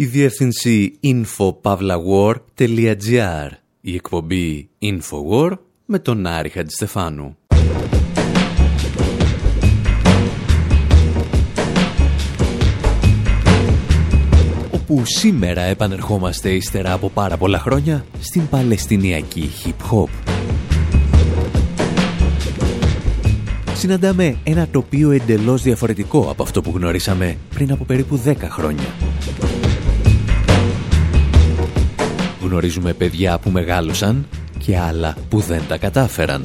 η διεύθυνση infopavlawar.gr, η εκπομπή Infowar με τον Άρη Χατζηστεφάνου. Όπου σήμερα επανερχόμαστε ύστερα από πάρα πολλά χρόνια στην Παλαιστινιακή hip hop. Συναντάμε ένα τοπίο εντελώς διαφορετικό από αυτό που γνωρίσαμε πριν από περίπου 10 χρόνια. Γνωρίζουμε παιδιά που μεγάλωσαν και άλλα που δεν τα κατάφεραν.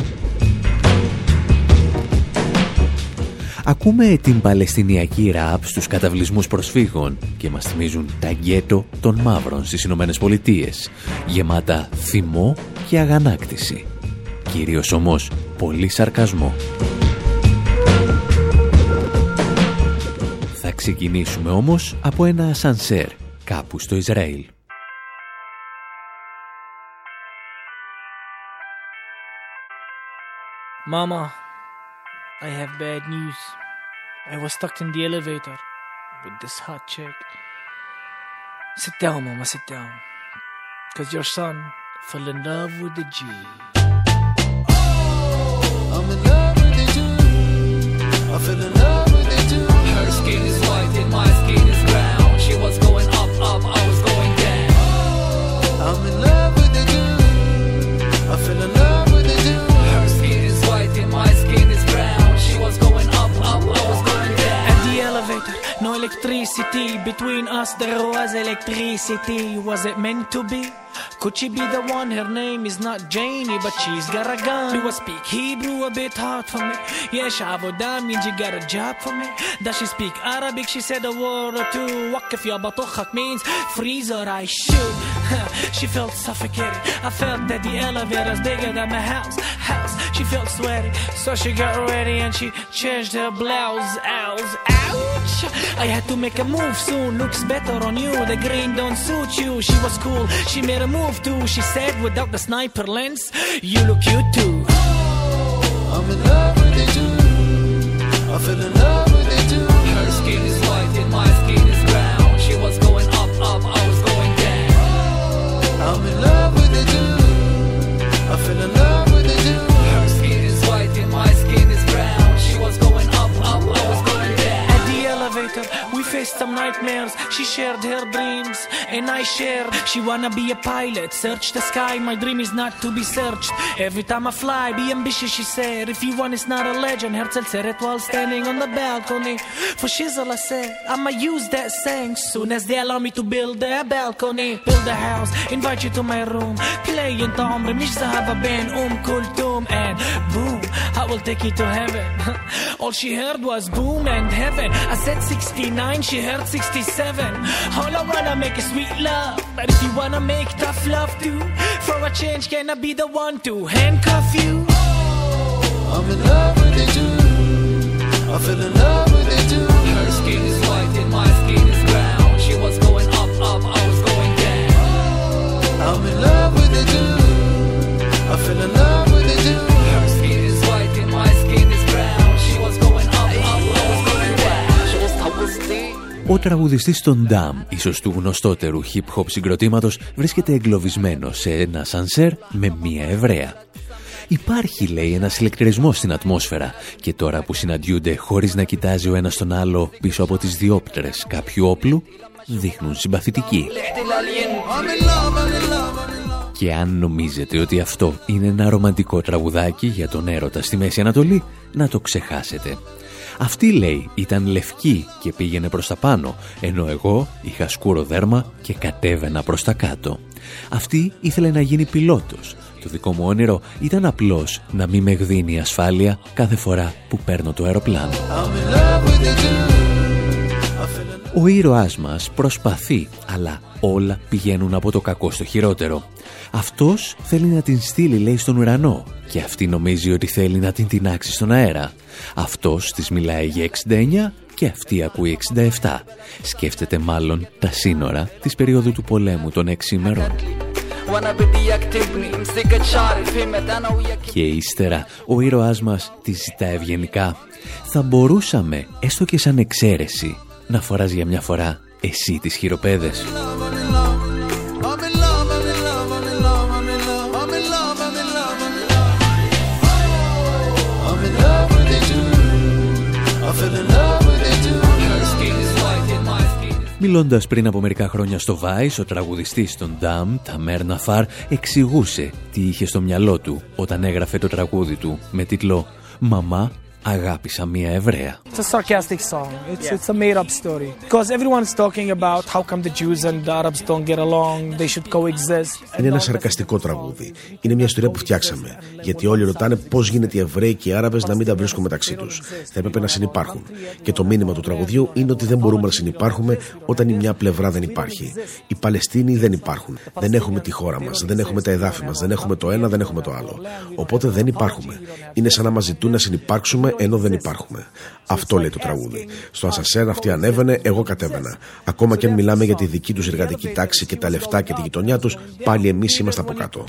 Ακούμε την Παλαιστινιακή ραπ στους καταβλισμούς προσφύγων και μας θυμίζουν τα γκέτο των μαύρων στις Ηνωμένες Πολιτείες, γεμάτα θυμό και αγανάκτηση. Κυρίως όμως πολύ σαρκασμό. Θα ξεκινήσουμε όμως από ένα σανσέρ κάπου στο Ισραήλ. Mama, I have bad news. I was stuck in the elevator with this hot chick. Sit down, Mama, sit down. Cause your son fell in love with the G. I'm in love with the fell in love with the Jew. Her skin is white and my skin is brown. She was going up, up, I was going down. Oh, I'm in love electricity between us there was electricity was it meant to be could she be the one her name is not Janie but she's got a gun do I speak Hebrew a bit hard for me yeah shavodah means you got a job for me does she speak Arabic she said a word or two وقف يا بطخك means freeze or I shoot she felt suffocated I felt that the elevator's bigger than my house house she felt sweaty so she got ready and she changed her blouse ouch ouch I had to make a move soon. Looks better on you. The green don't suit you. She was cool. She made a move too. She said without the sniper lens, you look cute too. Oh, I'm in love with you. I fell in love faced some nightmares. She shared her dreams, and I shared. She wanna be a pilot, search the sky. My dream is not to be searched. Every time I fly, be ambitious, she said. If you want, it's not a legend. Herzl said it while standing on the balcony. For shizzle, I said, I'ma use that saying soon as they allow me to build a balcony. Build a house, invite you to my room. Play انت عمري مش ذهب بين أم كلثوم and boom. I will take you to heaven. All she heard was boom and heaven. I said 69, she heard 67. All I wanna make is sweet love. But if you wanna make tough love too, for a change, can I be the one to handcuff you? Oh, I'm in love with you too. I fell in love with you too. Her skin is white and my skin is brown. She was going up, up, I was going down. Oh, I'm in love Ο τραγουδιστής των Dam, ίσως του γνωστότερου hip-hop συγκροτήματος, βρίσκεται εγκλωβισμένο σε ένα σανσέρ με μία Εβραία. Υπάρχει, λέει, ένας ηλεκτρισμός στην ατμόσφαιρα και τώρα που συναντιούνται χωρίς να κοιτάζει ο ένας τον άλλο πίσω από τις διόπτρες κάποιου όπλου, δείχνουν συμπαθητικοί. Και αν νομίζετε ότι αυτό είναι ένα ρομαντικό τραγουδάκι για τον έρωτα στη Μέση Ανατολή, να το ξεχάσετε. Αυτή, λέει, ήταν λευκή και πήγαινε προς τα πάνω, ενώ εγώ είχα σκούρο δέρμα και κατέβαινα προς τα κάτω. Αυτή ήθελε να γίνει πιλότος. Το δικό μου όνειρο ήταν απλώς να μην με γδίνει ασφάλεια κάθε φορά που παίρνω το αεροπλάνο. Ο ήρωάς μας προσπαθεί, αλλά όλα πηγαίνουν από το κακό στο χειρότερο. Αυτός θέλει να την στείλει, λέει, στον ουρανό και αυτή νομίζει ότι θέλει να την τεινάξει στον αέρα. Αυτός της μιλάει για 69 και αυτή ακούει 67. Σκέφτεται μάλλον τα σύνορα της περίοδου του πολέμου των 6 ημερών. Και ύστερα ο ήρωάς μας τη ζητά ευγενικά. Θα μπορούσαμε, έστω και σαν εξαίρεση, να φοράς για μια φορά εσύ τις χειροπέδες. Μιλώντας πριν από μερικά χρόνια στο Vice, ο τραγουδιστής των Dam, Ταμέρ Ναφάρ, εξηγούσε τι είχε στο μυαλό του όταν έγραφε το τραγούδι του με τίτλο «Μαμά, αγάπησα μία Εβραία. It's a sarcastic song. It's, it's a made-up story. Because everyone's talking about how come the Jews and the Arabs don't get along, they should coexist. Είναι ένα σαρκαστικό τραγούδι. Είναι μια ιστορία που φτιάξαμε. Γιατί όλοι ρωτάνε πώς γίνεται οι Εβραίοι και οι Άραβες να μην τα βρίσκουν μεταξύ τους. Θα έπρεπε να συνεπάρχουν. Και το μήνυμα του τραγουδιού είναι ότι δεν μπορούμε να συνεπάρχουμε όταν η μια πλευρά δεν υπάρχει. Οι Παλαιστίνοι δεν υπάρχουν. Δεν έχουμε τη χώρα μας, δεν έχουμε τα εδάφη μας, δεν έχουμε το ένα, δεν έχουμε το άλλο. Οπότε δεν υπάρχουμε. Είναι σαν να μας ζητούν να συνεπάρξουμε ενώ δεν υπάρχουμε. Αυτό λέει το τραγούδι. Στο Ασασέρ αυτή ανέβαινε, εγώ κατέβαινα. Ακόμα και αν μιλάμε για τη δική τους εργατική τάξη και τα λεφτά και τη γειτονιά τους, πάλι εμείς είμαστε από κάτω.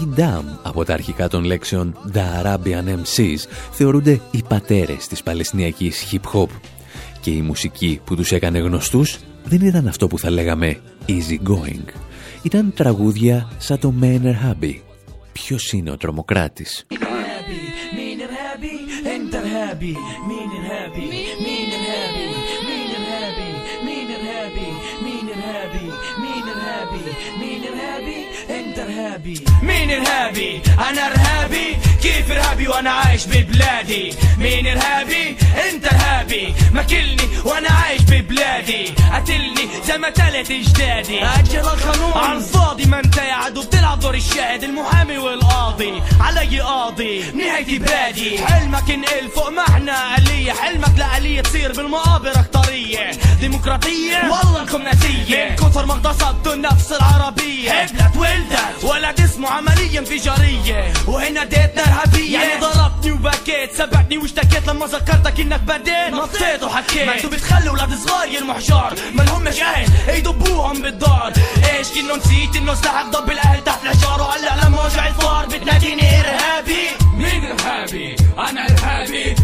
Οι Ντάμ από τα αρχικά των λέξεων The Arabian MCs θεωρούνται οι πατέρες της παλαιστινιακής hip hop και η μουσική που τους έκανε γνωστούς δεν ήταν αυτό που θα λέγαμε easy going. Ήταν τραγούδια σαν το Manor Hubby. Ποιος είναι ο τρομοκράτης. Mean and happy, I'm not happy كيف ارهابي وأنا عايش ببلادي؟ مين ارهابي أنت ارهابي ماكلني وأنا عايش ببلادي. قتلني زي ما تلت إجدادي. أجل القانون على الفاضي ما أنت يا عدو. بتلعب دور الشاهد المحامي والقاضي. علي قاضي. نهايتي بادي حلمك انقل فوق معنى آلية. حلمك لآلية تصير بالمقابر اختارية ديمقراطية. والله انكم ناسية. من كثر ما اغتصبتوا النفس العربية هبلت ولدت ولد اسمه عملية انفجارية. وهنا ديتنا ارهابية يعني ضربتني وبكيت سبقتني واشتكيت. لما ذكرتك إنك بديت. نطيت وحكيت. ما أنتوا بتخلوا ولاد صغار يرموا حجار. ما لهمش أهل يدبوهم بالدار. إيش كنه نسيت إنه استحق ضب الأهل تحت الحجار. وهلا لما وجع الفار بتناديني إرهابي. مين إرهابي؟ أنا إرهابي.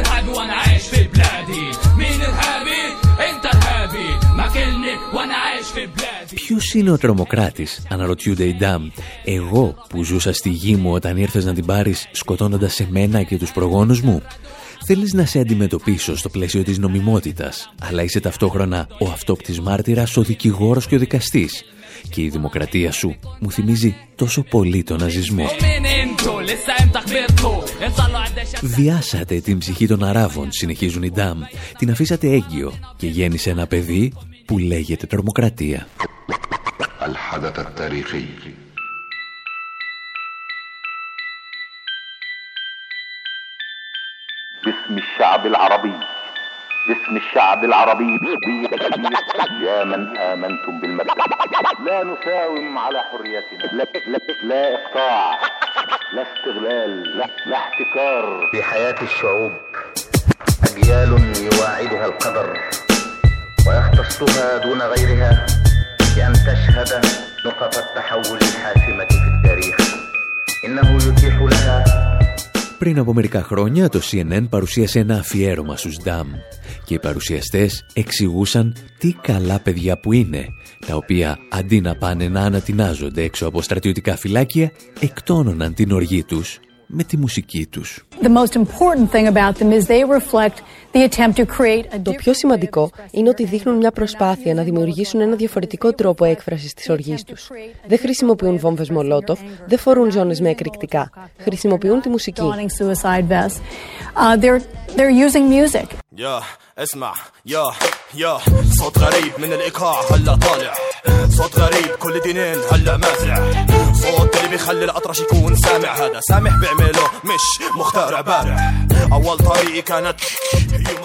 كيف ارهابي وانا عايش في بلادي مين ارهابي انت ارهابي ماكلني وانا عايش في بلادي Ποιος είναι ο τρομοκράτης, αναρωτιούνται οι Ντάμ. Εγώ που ζούσα στη γη μου όταν ήρθες να την πάρεις σκοτώνοντας εμένα και τους προγόνους μου. Θέλεις να σε αντιμετωπίσω στο πλαίσιο της νομιμότητας, αλλά είσαι ταυτόχρονα ο αυτόπτης μάρτυρας, ο δικηγόρος και ο δικαστής. Και η δημοκρατία σου μου θυμίζει τόσο πολύ τον ναζισμό. Βιάσατε την ψυχή των Αράβων, συνεχίζουν οι Ντάμ. Την αφήσατε έγκυο και γέννησε ένα παιδί που λέγεται τρομοκρατία. باسم الشعب العربي باسم الشعب العربي يا من آمنتم بالمبدأ لا نساوم على حريتنا. لا, لا, لا إقطاع لا استغلال لا, لا احتكار. في حياة الشعوب أجيال يواعدها القدر ويختصها دون غيرها بأن تشهد نقط التحول الحاسمة في التاريخ. إنه يتيح لها Πριν από μερικά χρόνια το CNN παρουσίασε ένα αφιέρωμα στους Ντάμ και οι παρουσιαστές εξηγούσαν τι καλά παιδιά που είναι, τα οποία αντί να πάνε να ανατινάζονται έξω από στρατιωτικά φυλάκια, εκτόνωναν την οργή τους με τη μουσική τους. Το πιο σημαντικό είναι ότι δείχνουν μια προσπάθεια να δημιουργήσουν ένα διαφορετικό τρόπο έκφρασης της οργής τους. Δεν χρησιμοποιούν βόμβες μολότοφ, δεν φορούν ζώνες με εκρηκτικά. Χρησιμοποιούν τη μουσική. اسمع يا يا صوت غريب من الايقاع هلا طالع صوت غريب كل دينين هلا مازع صوت اللي بيخلي الاطرش يكون سامع هذا سامح بيعمله مش مخترع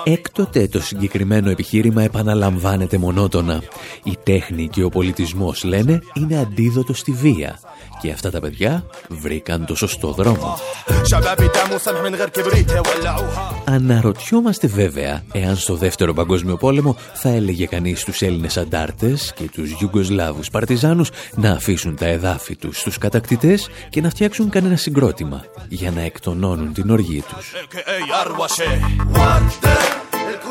Έκτοτε το συγκεκριμένο επιχείρημα επαναλαμβάνεται μονότονα. Η τέχνη και ο πολιτισμός, λένε, είναι αντίδοτο στη βία. Και αυτά τα παιδιά βρήκαν το σωστό δρόμο. Αναρωτιόμαστε βέβαια εάν στο δεύτερο παγκόσμιο πόλεμο θα έλεγε κανείς τους Έλληνες αντάρτες και τους Ιουγκοσλάβους παρτιζάνους να αφήσουν τα εδάφη τους στους κατακτητές και να φτιάξουν κανένα συγκρότημα για να εκτονώνουν την οργή τους.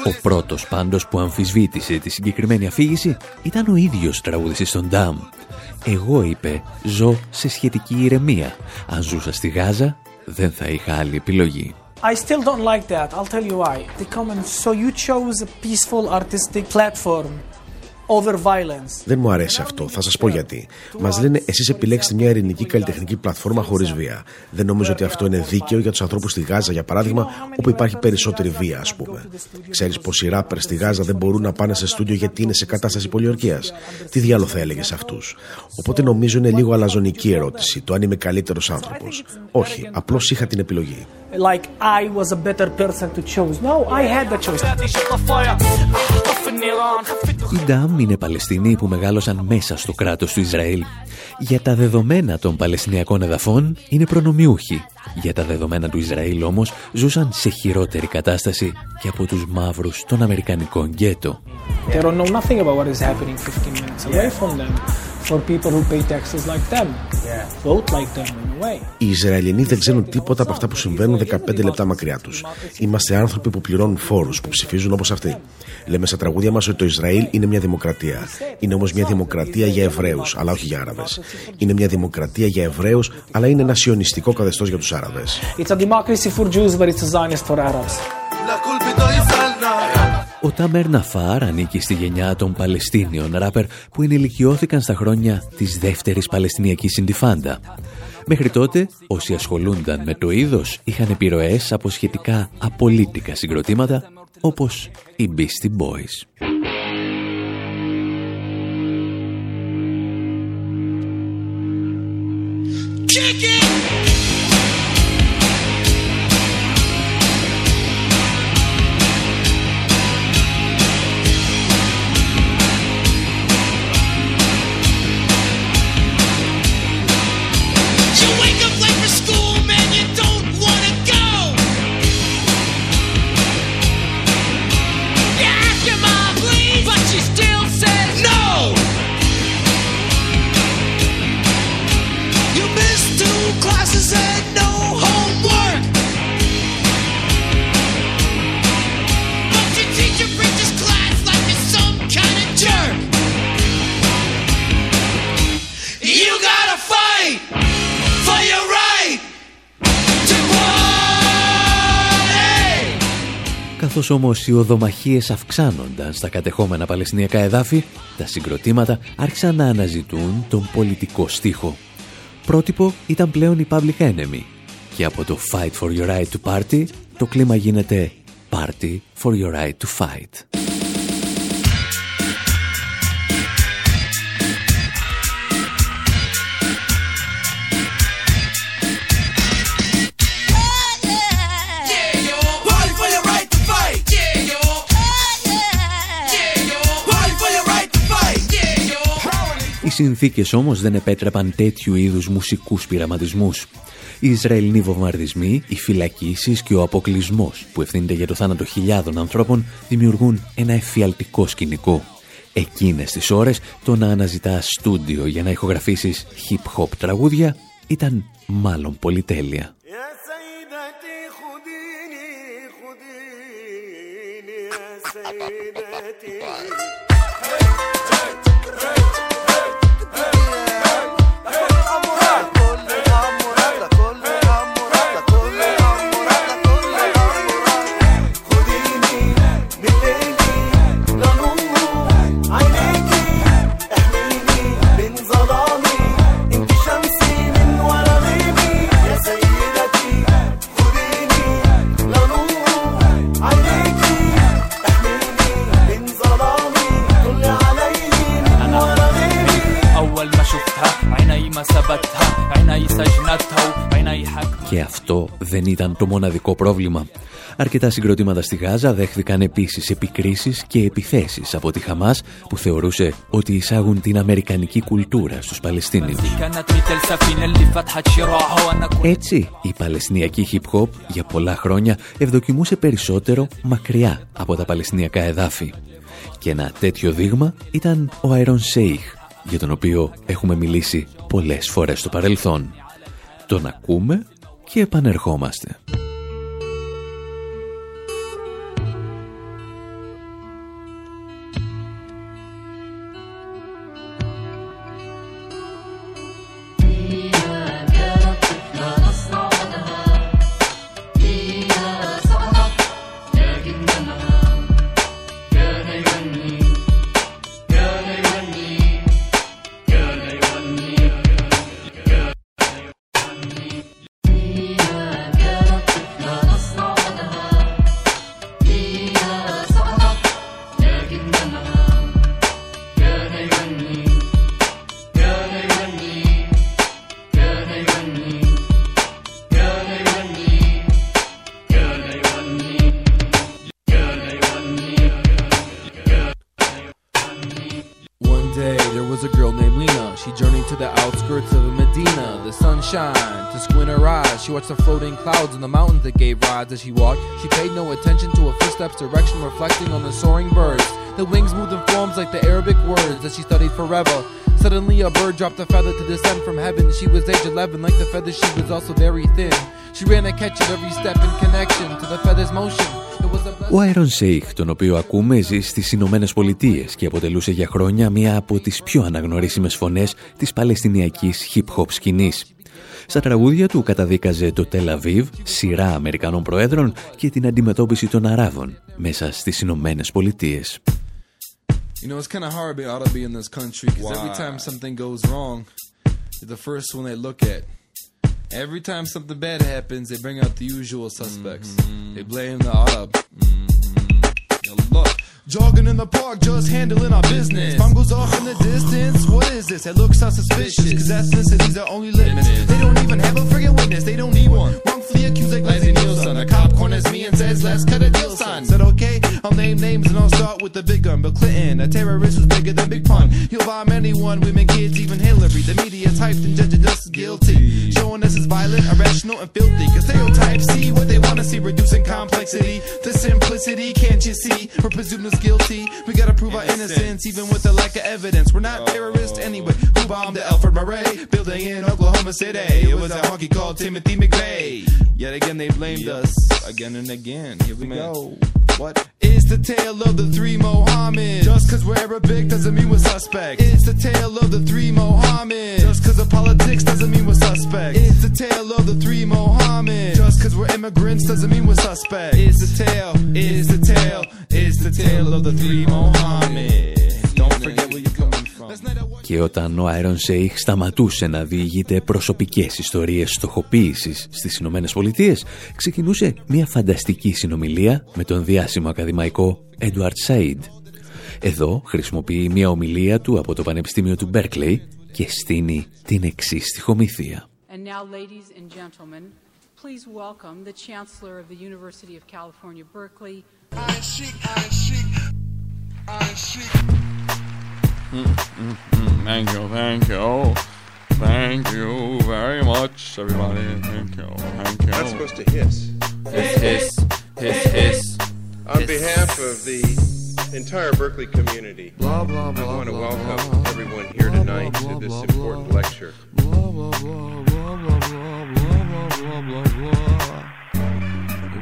Ο πρώτος πάντως που αμφισβήτησε τη συγκεκριμένη αφήγηση ήταν ο ίδιος τραγουδιστής των Ντάμ. Εγώ, είπε, ζω σε σχετική ηρεμία. Αν ζούσα στη Γάζα, δεν θα είχα άλλη επιλογή. I still don't like that. I'll tell you why. They come and so you chose a peaceful artistic platform δεν μου αρέσει αυτό. Θα σας πω γιατί. Μας λένε εσείς επιλέξετε μια ειρηνική καλλιτεχνική πλατφόρμα χωρίς βία. Δεν νομίζω ότι αυτό είναι δίκαιο για τους ανθρώπους στη Γάζα, για παράδειγμα, όπου υπάρχει περισσότερη βία, ας πούμε. Ξέρεις πως οι ράπερ στη Γάζα δεν μπορούν να πάνε σε στούντιο γιατί είναι σε κατάσταση πολιορκίας. Τι διάλογο θα έλεγες σε αυτούς; Οπότε νομίζω είναι λίγο αλαζονική ερώτηση το αν είμαι καλύτερος άνθρωπος. Όχι, απλώς είχα την επιλογή. Like I was a better person to choose. No, I had the choice. Οι Ντάμ είναι Παλαιστινοί που μεγάλωσαν μέσα στο κράτος του Ισραήλ. Για τα δεδομένα των Παλαιστινιακών εδαφών είναι προνομιούχοι. Για τα δεδομένα του Ισραήλ όμως ζούσαν σε χειρότερη κατάσταση και από τους μαύρους των Αμερικανικών γκέτο. Οι Ισραηλινοί δεν ξέρουν τίποτα από αυτά που συμβαίνουν 15 λεπτά μακριά τους. Είμαστε άνθρωποι που πληρώνουν φόρους, που ψηφίζουν όπως αυτοί. Λέμε στα τραγούδια μας ότι το Ισραήλ είναι μια δημοκρατία. Είναι όμως μια δημοκρατία για Εβραίους, αλλά όχι για Άραβες. Είναι μια δημοκρατία για Εβραίους, αλλά είναι ένα σιωνιστικό καθεστώς για τους Άραβες. Ο Τάμερ Ναφάρ ανήκει στη γενιά των Παλαιστίνιων ράπερ που ενηλικιώθηκαν στα χρόνια της δεύτερης Παλαιστινιακής Συντιφάντα. Μέχρι τότε, όσοι ασχολούνταν με το είδος είχαν επιρροές από σχετικά απολύτικα συγκροτήματα όπως οι Beastie Boys. Καθώς όμως οι οδομαχίες αυξάνονταν στα κατεχόμενα παλαιστινιακά εδάφη, τα συγκροτήματα άρχισαν να αναζητούν τον πολιτικό στίχο. Πρότυπο ήταν πλέον η Public Enemy και από το Fight for your right to party το κλίμα γίνεται Party for your right to fight. Συνθήκες όμως δεν επέτρεπαν τέτοιου είδους μουσικούς πειραματισμούς. Οι Ισραηλινοί βομβαρδισμοί, οι φυλακίσεις και ο αποκλεισμός που ευθύνεται για το θάνατο χιλιάδων ανθρώπων δημιουργούν ένα εφιαλτικό σκηνικό. Εκείνες τις ώρες το να αναζητάς στούντιο για να ηχογραφήσεις hip-hop τραγούδια ήταν μάλλον πολυτέλεια. Και αυτό δεν ήταν το μοναδικό πρόβλημα. Αρκετά συγκροτήματα στη Γάζα δέχθηκαν επίσης επικρίσεις και επιθέσεις από τη Χαμάς που θεωρούσε ότι εισάγουν την αμερικανική κουλτούρα στους Παλαιστίνιους. Έτσι, η Παλαιστινιακή hip hop για πολλά χρόνια ευδοκιμούσε περισσότερο μακριά από τα Παλαιστινιακά εδάφη. Και ένα τέτοιο δείγμα ήταν ο Αερόν Σέιχ, για τον οποίο έχουμε μιλήσει πολλές φορές στο παρελθόν. Τον ακούμε και επανερχόμαστε. Attention to her footsteps' direction reflecting on the soaring birds. The wings moved in forms like the Arabic words that she studied forever. Suddenly a bird dropped a feather to descend from heaven. She was age 11, like the feather she was also very thin. She ran a catch of every step in connection to the feather's motion. Ο Άιρον Σέιχ, τον οποίο ακούμε, ζει στις Ηνωμένε Πολιτείε και αποτελούσε για χρόνια μία από τις πιο αναγνωρίσιμες φωνές της παλαιστινιακής hip-hop σκηνής. Στα τραγούδια του καταδίκαζε το Τελαβίβ, σειρά Αμερικανών Προέδρων και την αντιμετώπιση των Αράβων μέσα στις Ηνωμένε Πολιτείε. You know, it's kind of hard being ought to be in this country because every time something goes wrong, you're the first one they look at. Every time something bad happens, they bring out the usual suspects. Mm-hmm. They blame the Arab. Mm-hmm. Look, Jogging in the park, just handling our business. Bomb goes off in the distance. What is this? It looks so suspicious. Cause that's ethnicity's our only litmus. They don't even have a friggin' witness. They don't need one. Wrongfully accused like Leslie Nielsen. A cop corners me and says, let's cut a deal, son. Said, okay, I'll name names and I'll start with the big gun. Bill Clinton, a terrorist was bigger than Big Pun. He'll bomb anyone, women, kids, even Hillary. The media hyped and judging us guilty. Showing us as violent, irrational, and filthy. Cause stereotypes see what they wanna see. Reducing complexity to simplicity. Can't you see? We're presumed guilty. We gotta prove our innocence, even with the lack of evidence. We're not terrorists oh. anyway. Who bombed the Alfred Murray building in Oklahoma City? It was a honky called Timothy McVeigh. Yet again, they blamed us again and again. Here we go. What? It's the tale of the three Mohammeds. Just cause we're Arabic doesn't mean we're suspect. It's the tale of the three Mohammeds. Just cause of politics doesn't mean we're suspect. It's the tale of the three Mohammeds. Just cause we're immigrants doesn't mean we're suspect. It's the tale, it's the tale, it's the tale of the three Mohammeds. Και όταν ο Άιρον Σέιχ σταματούσε να διηγείται προσωπικές ιστορίες στοχοποίησης στις Ηνωμένες Πολιτείες, ξεκινούσε μια φανταστική συνομιλία με τον διάσημο ακαδημαϊκό Έντουαρτ Σαΐντ. Εδώ χρησιμοποιεί μια ομιλία του από το Πανεπιστήμιο του Μπέρκλεϊ και στείνει την εξής στοιχομηθεία. And now, ladies and gentlemen, please welcome the Chancellor of the University of California, Berkeley. I chic, I chic, I chic. Thank you, thank you. Thank you very much, everybody. Thank you, thank you. Not supposed to hiss. Hiss, hiss, hiss, hiss. On behalf of the entire Berkeley community, blah, blah, blah, I want to welcome everyone here tonight to this important lecture. Here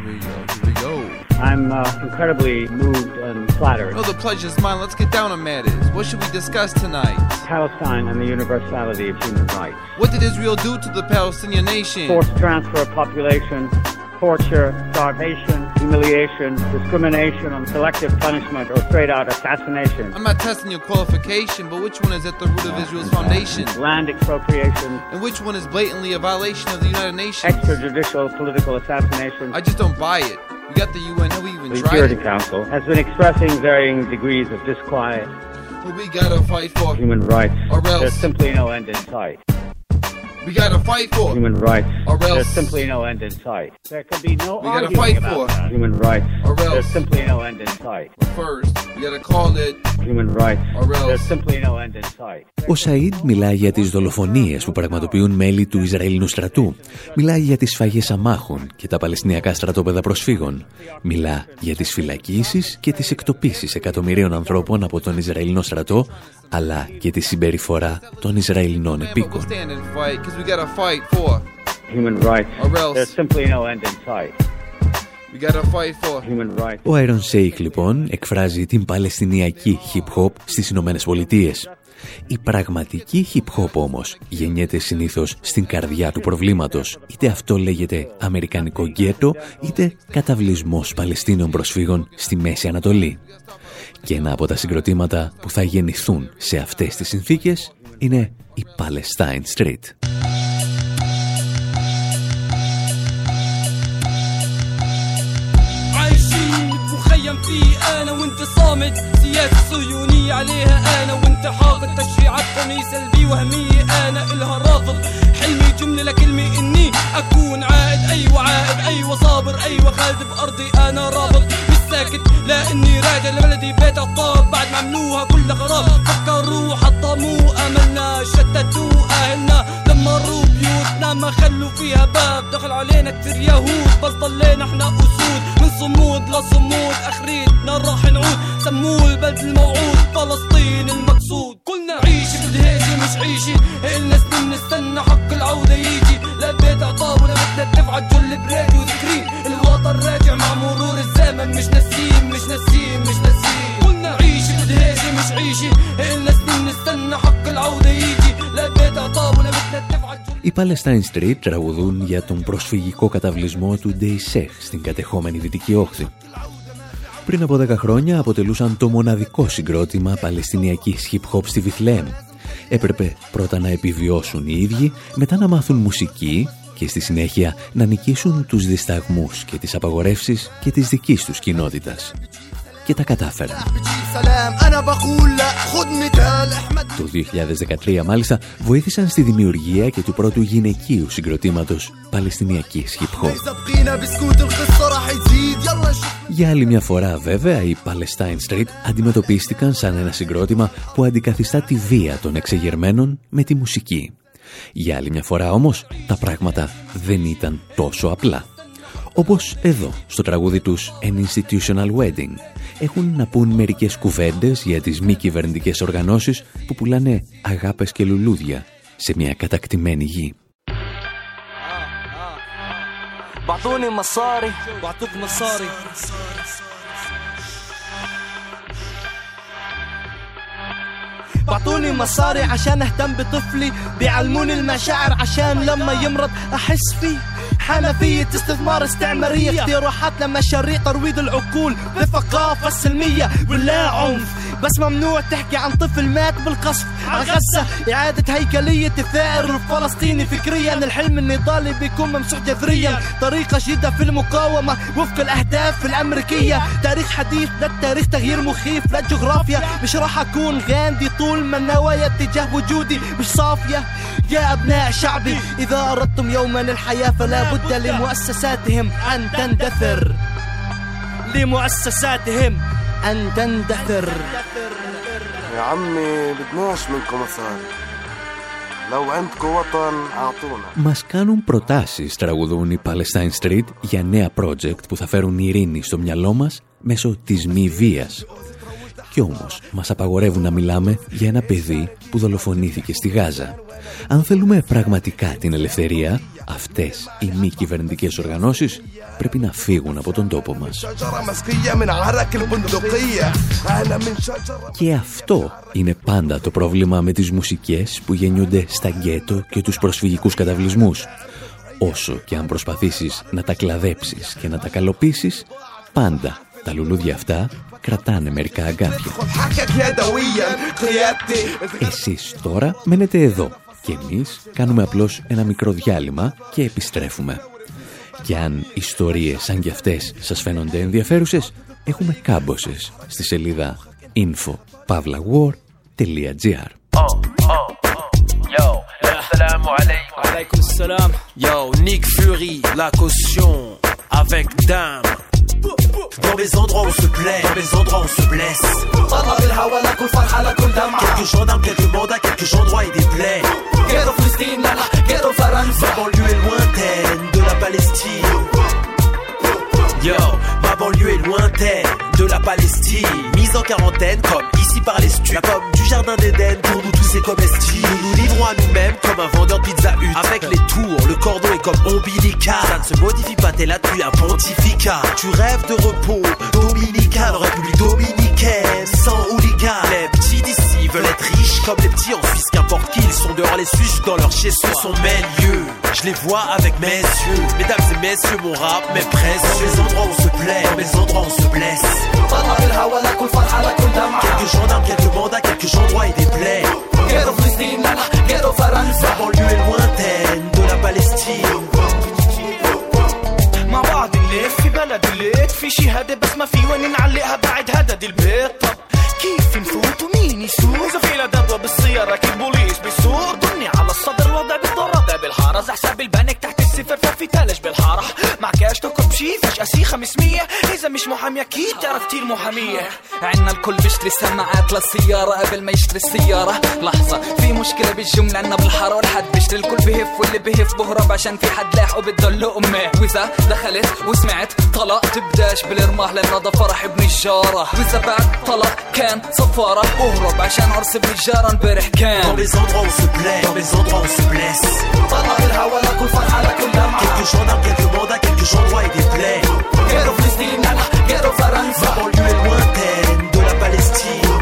we go we go. I'm uh, incredibly moved and flattered. Oh, the pleasure's mine. Let's get down to matters. What should we discuss tonight? Palestine and the universality of human rights. What did Israel do to the Palestinian nation? Forced transfer of population, torture, starvation, humiliation, discrimination, and selective punishment or straight out assassination. I'm not testing your qualification, but which one is at the root of Israel's foundation? Land expropriation. And which one is blatantly a violation of the United Nations? Extrajudicial political assassination. I just don't buy it. We got the UN, who even the tried Security it. Council has been expressing varying degrees of disquiet. But we gotta fight for human rights. Or else. There's simply no end in sight. We gotta fight for human rights. Or else- There's simply no end in sight. There can be no We gotta arguing fight about for- that. human rights. Or else- There's simply no end in sight. first. We gotta call it Human rights. Or else- There's simply no end in sight. Ο Σαΐντ μιλάει για τις δολοφονίες που πραγματοποιούν μέλη του Ισραηλινού στρατού. Μιλάει για τις σφαγές αμάχων και τα Παλαιστινιακά στρατόπεδα προσφύγων. Μιλά για τις φυλακίσεις και τις εκτοπίσεις εκατομμυρίων ανθρώπων από τον Ισραηλινό στρατό, αλλά και τη συμπεριφορά των Ισραηλινών But we'll επίκων. stand and fight because we gotta fight for. Human rights. Or else- There's simply no end in sight. We gotta fight for. Human rights. Ο Iron Sheikh λοιπόν εκφράζει την παλαιστινιακή hip-hop στις Ηνωμένες Πολιτείες. Η πραγματική hip-hop όμως γεννιέται συνήθως στην καρδιά του προβλήματος. Είτε αυτό λέγεται αμερικανικό γκέτο, είτε καταβλισμός Παλαιστίνων προσφύγων στη Μέση Ανατολή. Και ένα από τα συγκροτήματα που θα γεννηθούν σε αυτές τις συνθήκες είναι η Palestine Street. عايشين مخيم فيه انا وانت صامد سياسة صهيونية عليها انا وانت حاقد تشريعات قومية سلبية وهمية انا الها رافض حلمي جملة لكلمة اني اكون عائد ايوه عائد ايوه صابر ايوه خالد بارضي انا رابط مش ساكت لا اني راجع لبلدي بيت عطاب بعد ما عملوها كلها خراب فكروا حطموا أملنا شتتوا أهلنا. دمروا بيوتنا ما خلوا فيها باب. دخل علينا كتير يهود بس ضلينا إحنا أسود. من صمود لصمود آخريتنا راح نعود. سموه البلد الموعود فلسطين المقصود. قلنا عيشي بالهيجة مش عيشي. إلنا سنين نستنى حق العودة يجي. لا بيت عطاب ولا بدنا ندفع الجل بريد وذكرين. الوطن راجع مع مرور الزمن مش ناسيين مش ناسيين مش ناسيين قلنا عيشي بالهيجة مش عيشي إلنا سنين نستنى حق العودة يجي لا بيت عطاب ولا بدنا ندفع الجل Οι Palestine Street τραγουδούν για τον προσφυγικό καταβλισμό του Ντεϊσέχ στην κατεχόμενη Δυτική Όχθη. Πριν από 10 χρόνια αποτελούσαν το μοναδικό συγκρότημα παλαιστινιακής hip-hop στη Βιθλέμ. Έπρεπε πρώτα να επιβιώσουν οι ίδιοι, μετά να μάθουν μουσική και στη συνέχεια να νικήσουν τους δισταγμούς και τις απαγορεύσεις και της δικής τους κοινότητας. Και τα κατάφεραν. Το 2013 μάλιστα βοήθησαν στη δημιουργία και του πρώτου γυναικείου συγκροτήματος Παλαιστινιακής Hip Hop. Για άλλη μια φορά βέβαια οι Palestine Street αντιμετωπίστηκαν σαν ένα συγκρότημα που αντικαθιστά τη βία των εξεγερμένων με τη μουσική. Για άλλη μια φορά όμως τα πράγματα δεν ήταν τόσο απλά. Όπως εδώ, στο τραγούδι τους An Institutional Wedding, έχουν να πούν μερικές κουβέντες για τις μη κυβερνητικές οργανώσεις που πουλάνε αγάπες και λουλούδια σε μια κατακτημένη γη. بعطوني مصاري بعطوك مصاري بعطوني مصاري عشان أهتم بطفلي بيعلموني المشاعر عشان لما يمرض أحس فيه. حنفية استثمار استعمارية اقتراحات لمشاريع ترويض العقول بالثقافة السلمية ولا عنف. بس ممنوع تحكي عن طفل مات بالقصف. عن غزة. إعادة هيكلية الثائر الفلسطيني فكريا. الحلم النضالي بيكون ممسوح جذريا. طريقة جديدة في المقاومة. وفق الأهداف الأمريكية. تاريخ حديث لا التاريخ تغيير مخيف لا الجغرافيا مش راح أكون غاندي طول ما النوايا اتجاه وجودي. مش صافية. يا أبناء شعبي. إذا أردتم يوما الحياة فلا بد لمؤسساتهم أن تندثر. لمؤسساتهم. أن تندثر يا عمي بدناش منكم مصاري لو عندكم وطن اعطونا Μας κάνουν προτάσεις, τραγουδούν οι Palestine Street, για νέα project που θα φέρουν ειρήνη στο μυαλό μας μέσω της μη βίας. Κι όμως μας απαγορεύουν να μιλάμε για ένα παιδί που δολοφονήθηκε στη Γάζα. Αν θέλουμε πραγματικά την ελευθερία, αυτές οι μη κυβερνητικές οργανώσεις πρέπει να φύγουν από τον τόπο μας. Και αυτό είναι πάντα το πρόβλημα με τις μουσικές που γεννιούνται στα γκέτο και τους προσφυγικούς καταβλισμούς. Όσο και αν προσπαθήσεις να τα κλαδέψεις και να τα καλοποιήσει, πάντα τα λουλούδια αυτά κρατάνε μερικά αγκάθια. Εσείς τώρα μένετε εδώ και εμείς κάνουμε απλώς ένα μικρό διάλειμμα και επιστρέφουμε. Και αν ιστορίες σαν κι αυτές σας φαίνονται ενδιαφέρουσες, έχουμε κάμποσες στη σελίδα info.pavlawar.gr Yo, Nick Fury, la caution, avec dame. Dans les endroits on se plaît, dans les endroits on se blesse. Quelques gendarmes, quelques mandats, quelques endroits et des plaies. Ma banlieue est lointaine de la Palestine. Yo, ma banlieue est lointaine de la Palestine. Mise en quarantaine, comme ici par les stupes. La du jardin d'Éden, pour nous tous c'est comestible. Nous nous livrons à nous-mêmes comme un vendeur de pizza hut. Avec les tours, le cordon est comme ombilical. Ça ne se modifie pas, t'es là, es un pontificat. Tu rêves de repos, dominical, République dominicaine, sans hooligan Les petits d'ici veulent être riches comme les petits en Suisse, qu'importe qui, ils sont dehors les Suisses dans leur chez-soi. sont mes lieux, je les vois avec mes yeux. Mesdames et messieurs, mon rap m'est précieux. Dans les endroits où on se plaît, dans les endroits où on se blesse. Quelques gendarmes, quelques mandats, quelques endroits et des plaies. Ma banlieue est lointaine de la Palestine. مع بعض نلف في بلد الليت في شهادة بس ما في وين نعلقها بعد هدد البيت طب كيف نفوت Nisus. Se fila dhe po besia, ra ki bulu. شي فجأة سي 500 إذا مش محامي أكيد تعرف كتير محامية. عنا الكل بيشتري سماعات للسيارة قبل ما يشتري السيارة. لحظة في مشكلة بالجملة عنا بالحارة والحد بيشتري. الكل بهف واللي بهف بهرب عشان في حد لاحقه بده لقمة وإذا دخلت وسمعت طلق تبدأش بالرماح لأنه ده فرح ابن الجارة. وإذا بعد طلق كان صفارة أهرب عشان عرس ابن الجارة. امبارح كان Dans les endroits où on se plaît, dans les endroits où on se blesse. Quelques gendarmes, quelques mandats, quelques endroits et des plaies. Ghetto freestyle, nana, ghetto varanza. La banlieue lointaine de la Palestine.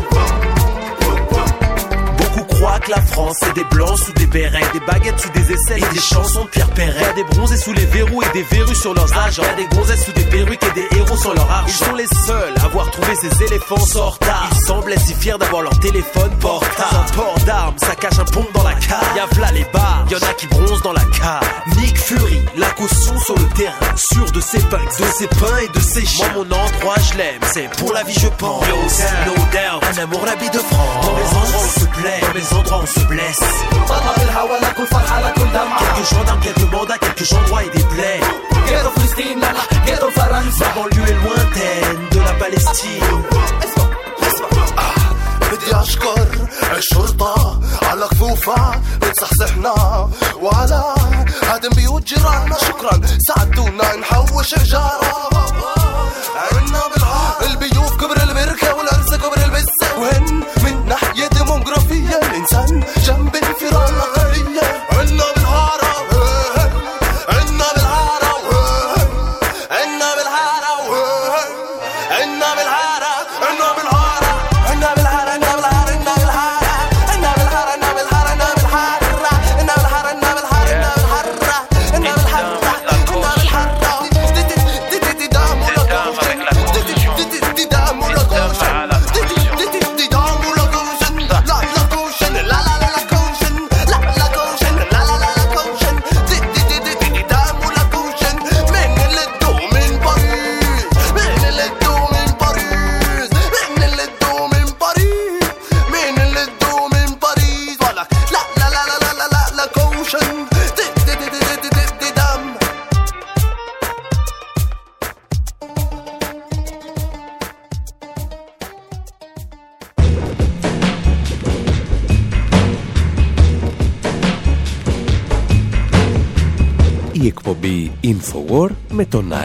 Que la France c'est des blancs sous des bérets, des baguettes sous des aisselles et des chansons de Pierre Perret. Y'a des bronzés sous les verrous et des verrues sur leurs agents. Y'a des gonzesses sous des perruques et des héros sur leur argent. Ils sont les seuls à avoir trouvé ces éléphants sur tard. Ils semblaient si fiers d'avoir leur téléphone portable. Un port d'armes, ça cache un pont dans la cave. Y'a v'là les bars, y'en a qui bronzent dans la cave. Nick Fury, la caution sur le terrain. Sûr de ses punks, de ses pains et de ses chiens. Moi, mon endroit, je l'aime, c'est pour la vie, je pense. No doubt, un amour, la vie de France. Dans les endroits où on se plaît, dans les endroits on se blesse بنهض الهوا لكل فرحة لكل Quelque chose dans quelques monde, à quelque chose droit et des plaies Ghetto Palestine, la la, ghetto Faranza La banlieue est lointaine de la Palestine بدي اشكر الشرطة على كفوفها بتصحصحنا وعلى هدم بيوت جيراننا شكرا ساعدونا نحوش الجارة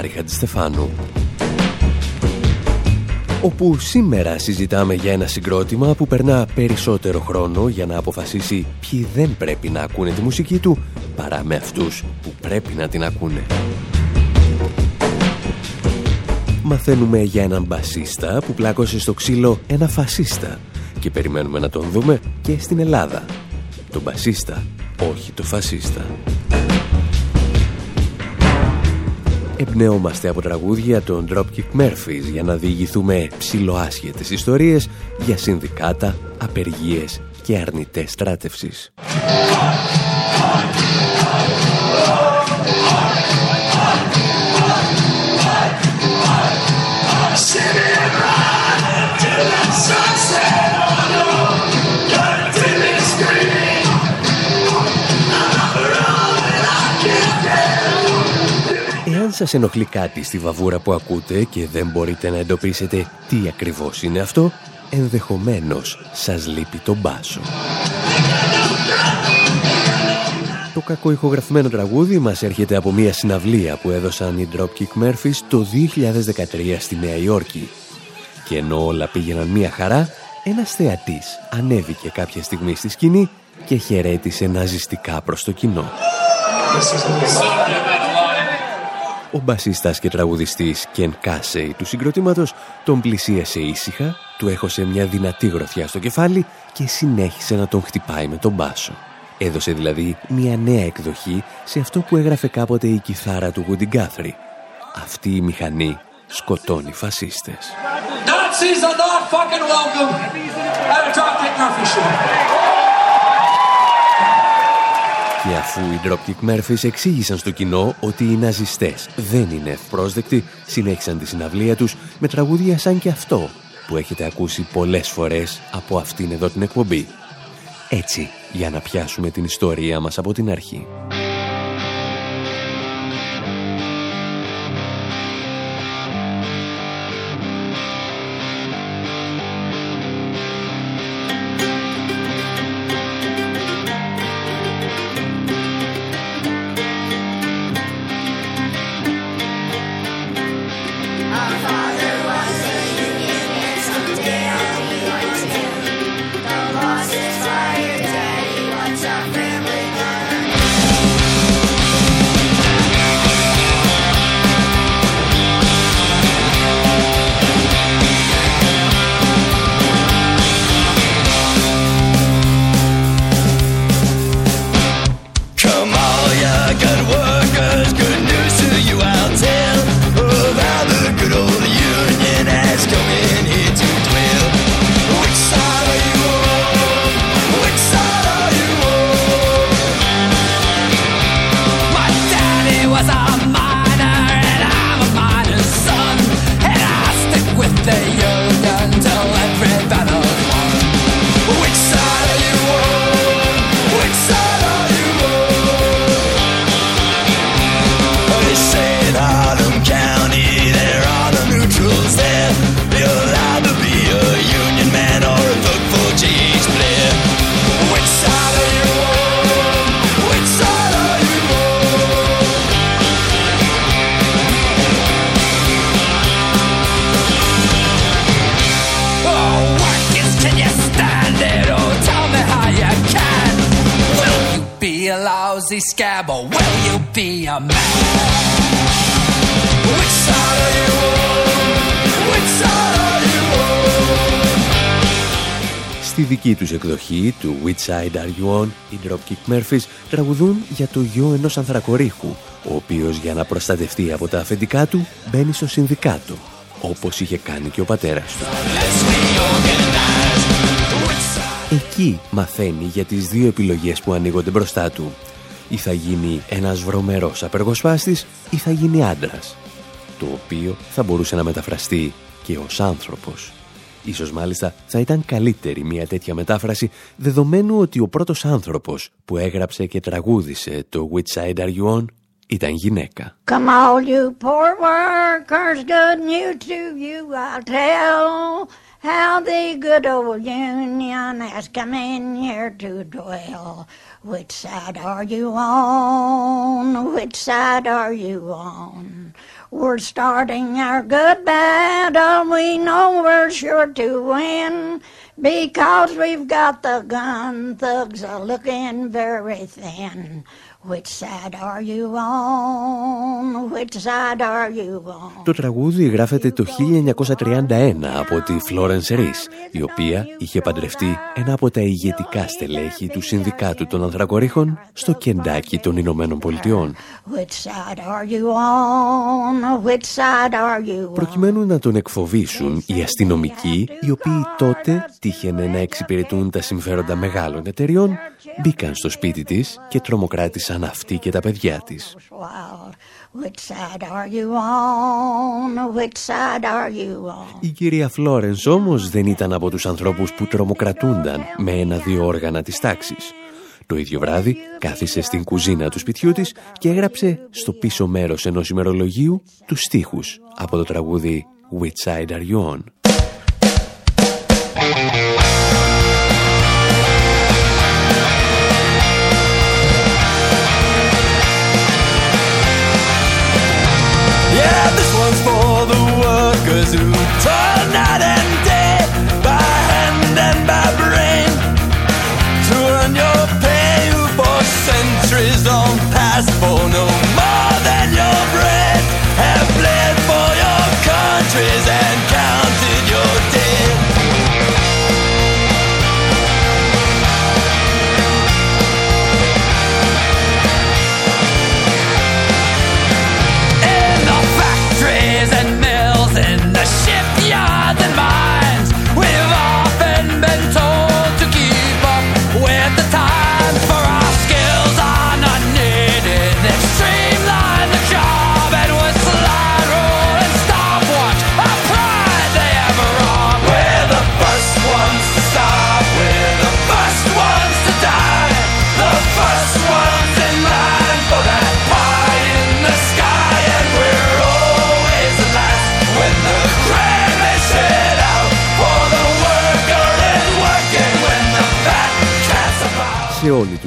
με τον Άρη Χατζηστεφάνου. Όπου σήμερα συζητάμε για ένα συγκρότημα που περνά περισσότερο χρόνο για να αποφασίσει ποιοι δεν πρέπει να ακούνε τη μουσική του παρά με αυτούς που πρέπει να την ακούνε. Μαθαίνουμε για έναν μπασίστα που πλάκωσε στο ξύλο ένα φασίστα και περιμένουμε να τον δούμε και στην Ελλάδα. Τον μπασίστα, όχι το φασίστα. Εμπνεόμαστε από τραγούδια των Dropkick Murphys για να διηγηθούμε ψιλοάσχετες ιστορίες για συνδικάτα, απεργίες και αρνητές στράτευσης. Σας ενοχλεί κάτι στη βαβούρα που ακούτε και δεν μπορείτε να εντοπίσετε τι ακριβώς είναι αυτό, ενδεχομένως σας λείπει το μπάσο. Το κακό ηχογραφημένο τραγούδι μας έρχεται από μια συναυλία που έδωσαν οι Dropkick Murphys το 2013 στη Νέα Υόρκη. Και ενώ όλα πήγαιναν μια χαρά, ένας θεατής ανέβηκε κάποια στιγμή στη σκηνή και χαιρέτησε ναζιστικά προς το κοινό. Ο μπασίστας και τραγουδιστής Κεν Κάσεϊ του συγκροτήματος τον πλησίασε ήσυχα, του έχωσε μια δυνατή γροθιά στο κεφάλι και συνέχισε να τον χτυπάει με τον μπάσο. Έδωσε δηλαδή μια νέα εκδοχή σε αυτό που έγραφε κάποτε η κιθάρα του Woody Guthrie. Αυτή η μηχανή σκοτώνει φασίστες. Nazis are not fucking welcome at a Dropkick Murphy show. Και αφού οι Dropkick Murphys εξήγησαν στο κοινό ότι οι ναζιστές δεν είναι ευπρόσδεκτοι, συνέχισαν τη συναυλία τους με τραγούδια σαν και αυτό που έχετε ακούσει πολλές φορές από αυτήν εδώ την εκπομπή. Έτσι, για να πιάσουμε την ιστορία μας από την αρχή. Στη δική τους εκδοχή του Which Side Are You On, οι Dropkick Murphys τραγουδούν για το γιο ενός ανθρακορίχου, ο οποίος για να προστατευτεί από τα αφεντικά του μπαίνει στο συνδικάτο, όπως είχε κάνει και ο πατέρας του. Εκεί μαθαίνει για τις δύο επιλογές που ανοίγονται μπροστά του. Ή θα γίνει ένας βρωμερός απεργοσπάστης ή θα γίνει άντρας. Το οποίο θα μπορούσε να μεταφραστεί και ως άνθρωπος. Ίσως μάλιστα θα ήταν καλύτερη μια τέτοια μετάφραση δεδομένου ότι ο πρώτος άνθρωπος που έγραψε και τραγούδισε το Which Side Are You On ήταν γυναίκα. Come all you poor workers, good news to you I'll tell How the good old Union has come in here to dwell Which side are you on? Which side are you on? We're starting our good battle. We know we're sure to win because we've got the gun thugs are looking very thin. Το τραγούδι γράφεται το 1931 από τη Florence Rees, η οποία είχε παντρευτεί ένα από τα ηγετικά στελέχη του Συνδικάτου των Ανθρακορίχων στο Κεντάκι των Ηνωμένων Πολιτειών. Προκειμένου να τον εκφοβήσουν οι αστυνομικοί, οι οποίοι τότε τύχαινε να εξυπηρετούν τα συμφέροντα μεγάλων εταιριών, μπήκαν στο σπίτι της και τρομοκράτησαν αυτή και τα παιδιά της. Η κυρία Φλόρενς όμως δεν ήταν από τους ανθρώπους που τρομοκρατούνταν με ένα-δύο όργανα της τάξης. Το ίδιο βράδυ κάθισε στην κουζίνα του σπιτιού της και έγραψε στο πίσω μέρος ενός ημερολογίου τους στίχους από το τραγούδι «Which side are you on?»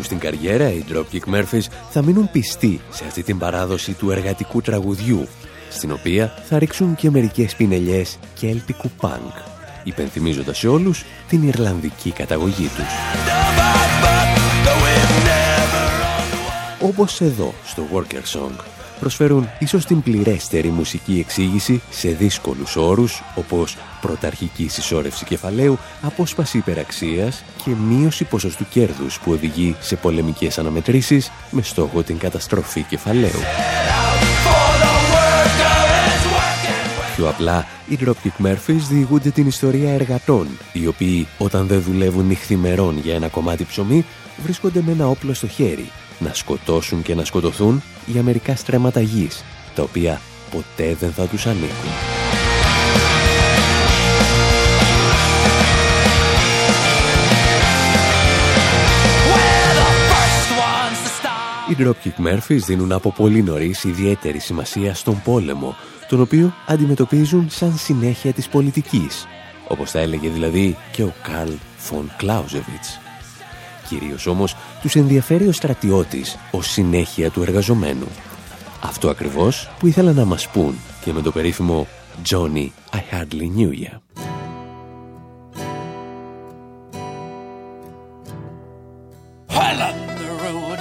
Σε όλη τους την καριέρα, οι Dropkick Murphys θα μείνουν πιστοί σε αυτή την παράδοση του εργατικού τραγουδιού, στην οποία θα ρίξουν και μερικές πινελιές και έλπικου πανκ, υπενθυμίζοντας σε όλους την Ιρλανδική καταγωγή τους. Όπως εδώ, στο Worker Song, προσφέρουν ίσως την πληρέστερη μουσική εξήγηση σε δύσκολους όρους, όπως πρωταρχική συσσόρευση κεφαλαίου, απόσπαση υπεραξίας και μείωση ποσοστού κέρδους που οδηγεί σε πολεμικές αναμετρήσεις με στόχο την καταστροφή κεφαλαίου. Πιο απλά, οι Dropkick Murphys διηγούνται την ιστορία εργατών, οι οποίοι όταν δεν δουλεύουν νυχθημερών για ένα κομμάτι ψωμί, βρίσκονται με ένα όπλο στο χέρι, να σκοτώσουν και να σκοτωθούν για μερικά στρέμματα γης, τα οποία ποτέ δεν θα τους ανήκουν. Οι Dropkick Murphys δίνουν από πολύ νωρίς ιδιαίτερη σημασία στον πόλεμο, τον οποίο αντιμετωπίζουν σαν συνέχεια της πολιτικής, όπως θα έλεγε δηλαδή και ο Καρλ Φον Κλάουζεβιτς. Κυρίως όμως τους ενδιαφέρει ο στρατιώτης ως συνέχεια του εργαζομένου. Αυτό ακριβώς που ήθελα να μας πούν και με το περίφημο «Johnny, I hardly knew ya». Well, on the road,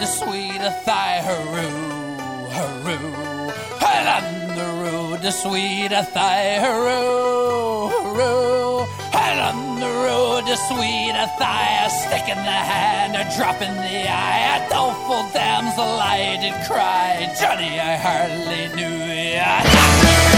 a sweet a thigh, hurroo, hurroo. Road, a sweet a a stick in the hand, a drop in the eye, a doleful damsel I did cry. Johnny, I hardly knew ya.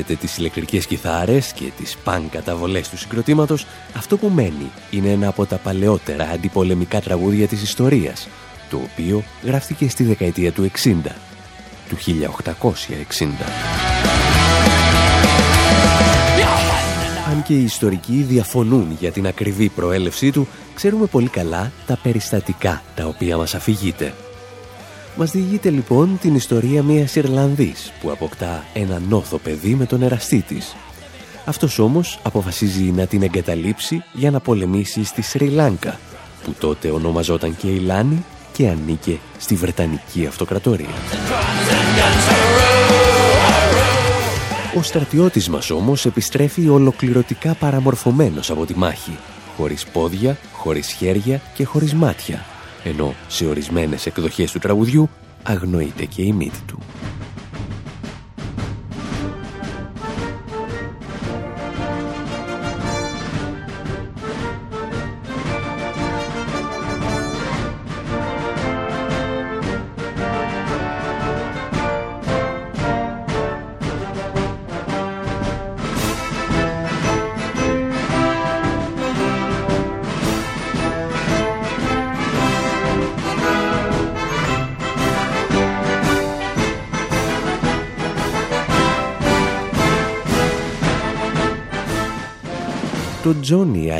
Αφαιρέσετε τις ηλεκτρικές κιθάρες και τις παν καταβολές του συγκροτήματος, αυτό που μένει είναι ένα από τα παλαιότερα αντιπολεμικά τραγούδια της ιστορίας, το οποίο γράφτηκε στη δεκαετία του 60, του 1860. Αν και οι ιστορικοί διαφωνούν για την ακριβή προέλευσή του, ξέρουμε πολύ καλά τα περιστατικά τα οποία μας αφηγείται. Μας διηγείται λοιπόν την ιστορία μιας Ιρλανδής που αποκτά ένα νόθο παιδί με τον εραστή της. Αυτός όμως αποφασίζει να την εγκαταλείψει για να πολεμήσει στη Σρι Λάνκα, που τότε ονομαζόταν και Λάνη και ανήκε στη Βρετανική Αυτοκρατορία. Ο στρατιώτης μας όμως επιστρέφει ολοκληρωτικά παραμορφωμένος από τη μάχη, χωρίς πόδια, χωρίς χέρια και χωρίς μάτια, ενώ σε ορισμένες εκδοχές του τραγουδιού αγνοείται και η μύτη του.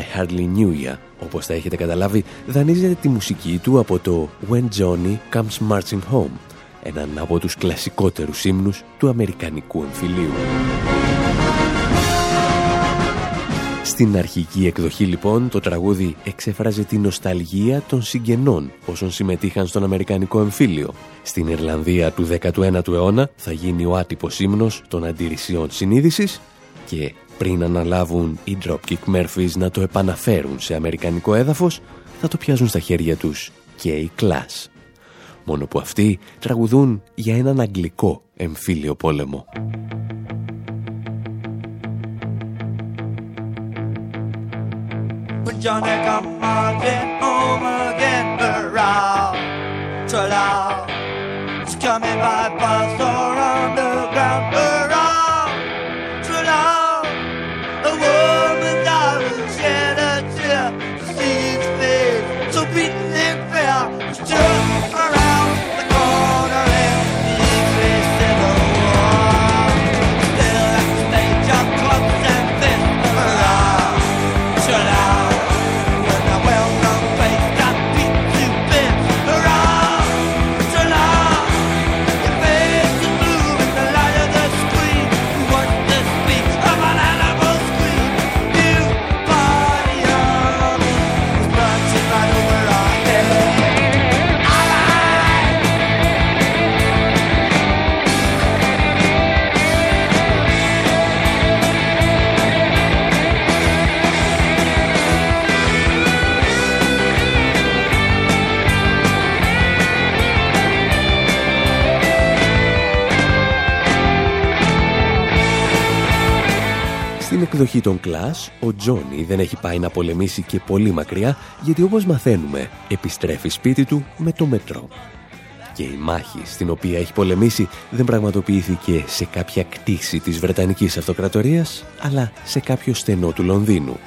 I Hardly Knew Ya, όπως θα έχετε καταλάβει, δανείζεται τη μουσική του από το When Johnny Comes Marching Home, έναν από τους κλασικότερους ύμνους του Αμερικανικού εμφυλίου. Στην αρχική εκδοχή λοιπόν το τραγούδι εξέφραζε τη νοσταλγία των συγγενών όσων συμμετείχαν στον Αμερικανικό εμφύλιο. Στην Ιρλανδία του 19ου αιώνα θα γίνει ο άτυπος ύμνος των αντιρρησιών συνείδησης και πριν αναλάβουν οι Dropkick Murphys να το επαναφέρουν σε αμερικανικό έδαφος, θα το πιάζουν στα χέρια τους και οι Class. Μόνο που αυτοί τραγουδούν για έναν αγγλικό εμφύλιο πόλεμο. coming by bus εκδοχή των Clash, ο Τζόνι δεν έχει πάει να πολεμήσει και πολύ μακριά, γιατί όπως μαθαίνουμε, επιστρέφει σπίτι του με το μετρό. Και η μάχη στην οποία έχει πολεμήσει δεν πραγματοποιήθηκε σε κάποια κτήση της Βρετανικής Αυτοκρατορίας, αλλά σε κάποιο στενό του Λονδίνου.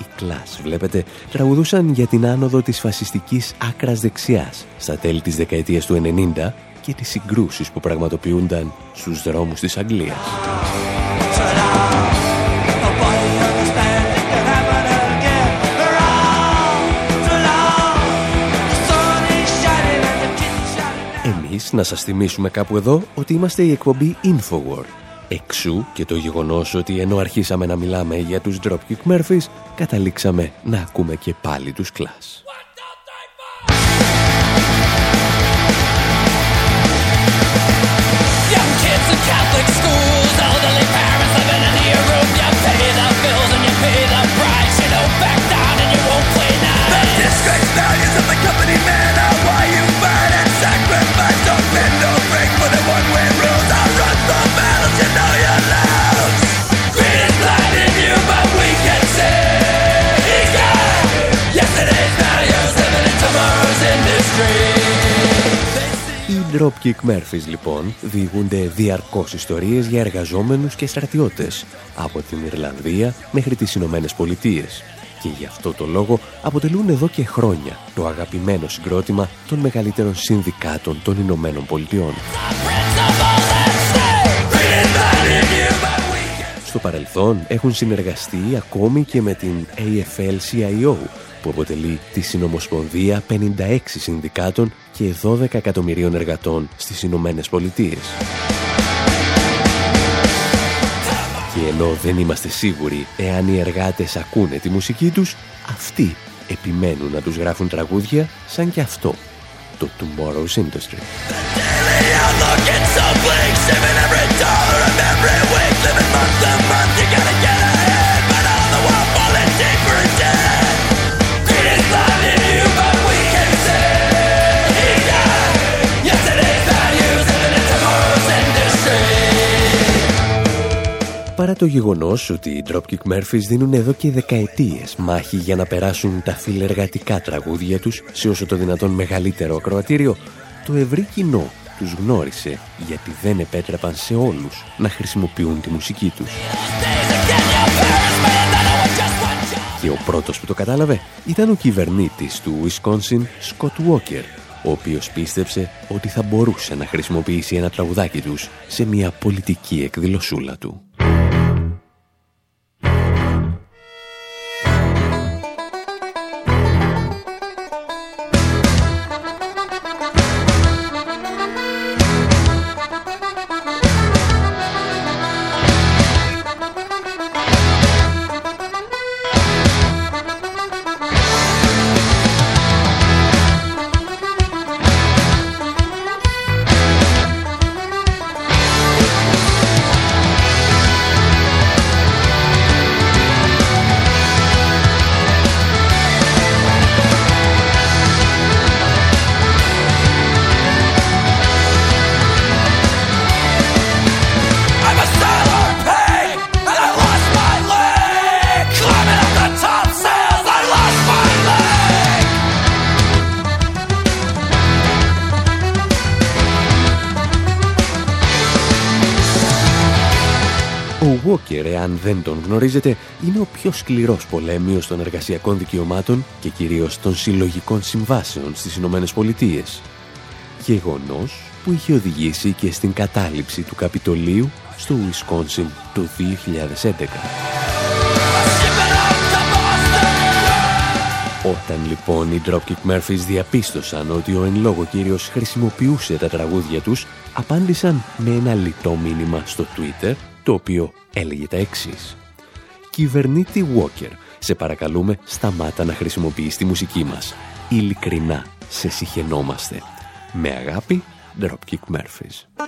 Οι Clash, βλέπετε, τραγουδούσαν για την άνοδο της φασιστικής άκρας δεξιάς στα τέλη της δεκαετίας του 90 και τις συγκρούσεις που πραγματοποιούνταν στους δρόμους της Αγγλίας. Να σας θυμίσουμε κάπου εδώ ότι είμαστε η εκπομπή Infowar. Εξού και το γεγονός ότι ενώ αρχίσαμε να μιλάμε για τους Dropkick Murphys, καταλήξαμε να ακούμε και πάλι τους Clash. Dropkick Murphys λοιπόν διηγούνται διαρκώς ιστορίες για εργαζόμενους και στρατιώτες από την Ιρλανδία μέχρι τις Ηνωμένες Πολιτείες και γι' αυτό το λόγο αποτελούν εδώ και χρόνια το αγαπημένο συγκρότημα των μεγαλύτερων συνδικάτων των Ηνωμένων Πολιτειών. Στο παρελθόν έχουν συνεργαστεί ακόμη και με την AFL-CIO που αποτελεί τη Συνομοσπονδία 56 συνδικάτων και 12 εκατομμυρίων εργατών στις Ηνωμένες Πολιτείες. Και ενώ δεν είμαστε σίγουροι εάν οι εργάτες ακούνε τη μουσική τους, αυτοί επιμένουν να τους γράφουν τραγούδια σαν και αυτό, το Tomorrow's Industry. Παρά το γεγονός ότι οι Dropkick Murphys δίνουν εδώ και δεκαετίες μάχη για να περάσουν τα φιλεργατικά τραγούδια τους σε όσο το δυνατόν μεγαλύτερο ακροατήριο, το ευρύ κοινό τους γνώρισε γιατί δεν επέτρεπαν σε όλους να χρησιμοποιούν τη μουσική τους. Και ο πρώτος που το κατάλαβε ήταν ο κυβερνήτης του Wisconsin, Scott Walker, ο οποίος πίστεψε ότι θα μπορούσε να χρησιμοποιήσει ένα τραγουδάκι τους σε μια πολιτική εκδηλωσούλα του. Αν δεν τον γνωρίζετε, είναι ο πιο σκληρός πολέμιος των εργασιακών δικαιωμάτων και κυρίως των συλλογικών συμβάσεων στις Ηνωμένες Πολιτείες. Γεγονός που είχε οδηγήσει και στην κατάληψη του Καπιτολίου στο Wisconsin το 2011. Όταν λοιπόν οι Dropkick Murphys διαπίστωσαν ότι ο εν λόγω κύριος χρησιμοποιούσε τα τραγούδια τους, απάντησαν με ένα λιτό μήνυμα στο Twitter το οποίο έλεγε τα εξής. Κυβερνήτη Walker, σε παρακαλούμε σταμάτα να χρησιμοποιείς τη μουσική μας. Ειλικρινά σε συχαινόμαστε. Με αγάπη, Dropkick Murphys.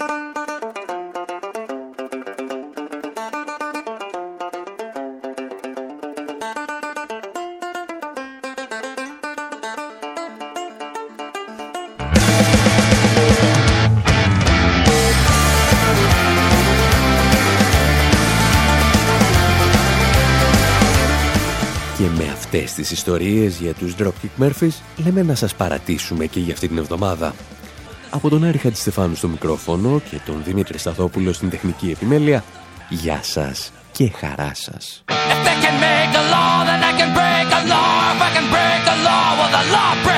Αυτές τις ιστορίες για τους Dropkick Murphys λέμε να σας παρατήσουμε και για αυτή την εβδομάδα. Από τον Άρη Χατζηστεφάνου στο μικρόφωνο και τον Δημήτρη Σταθόπουλο στην τεχνική επιμέλεια, γεια σας και χαρά σας. If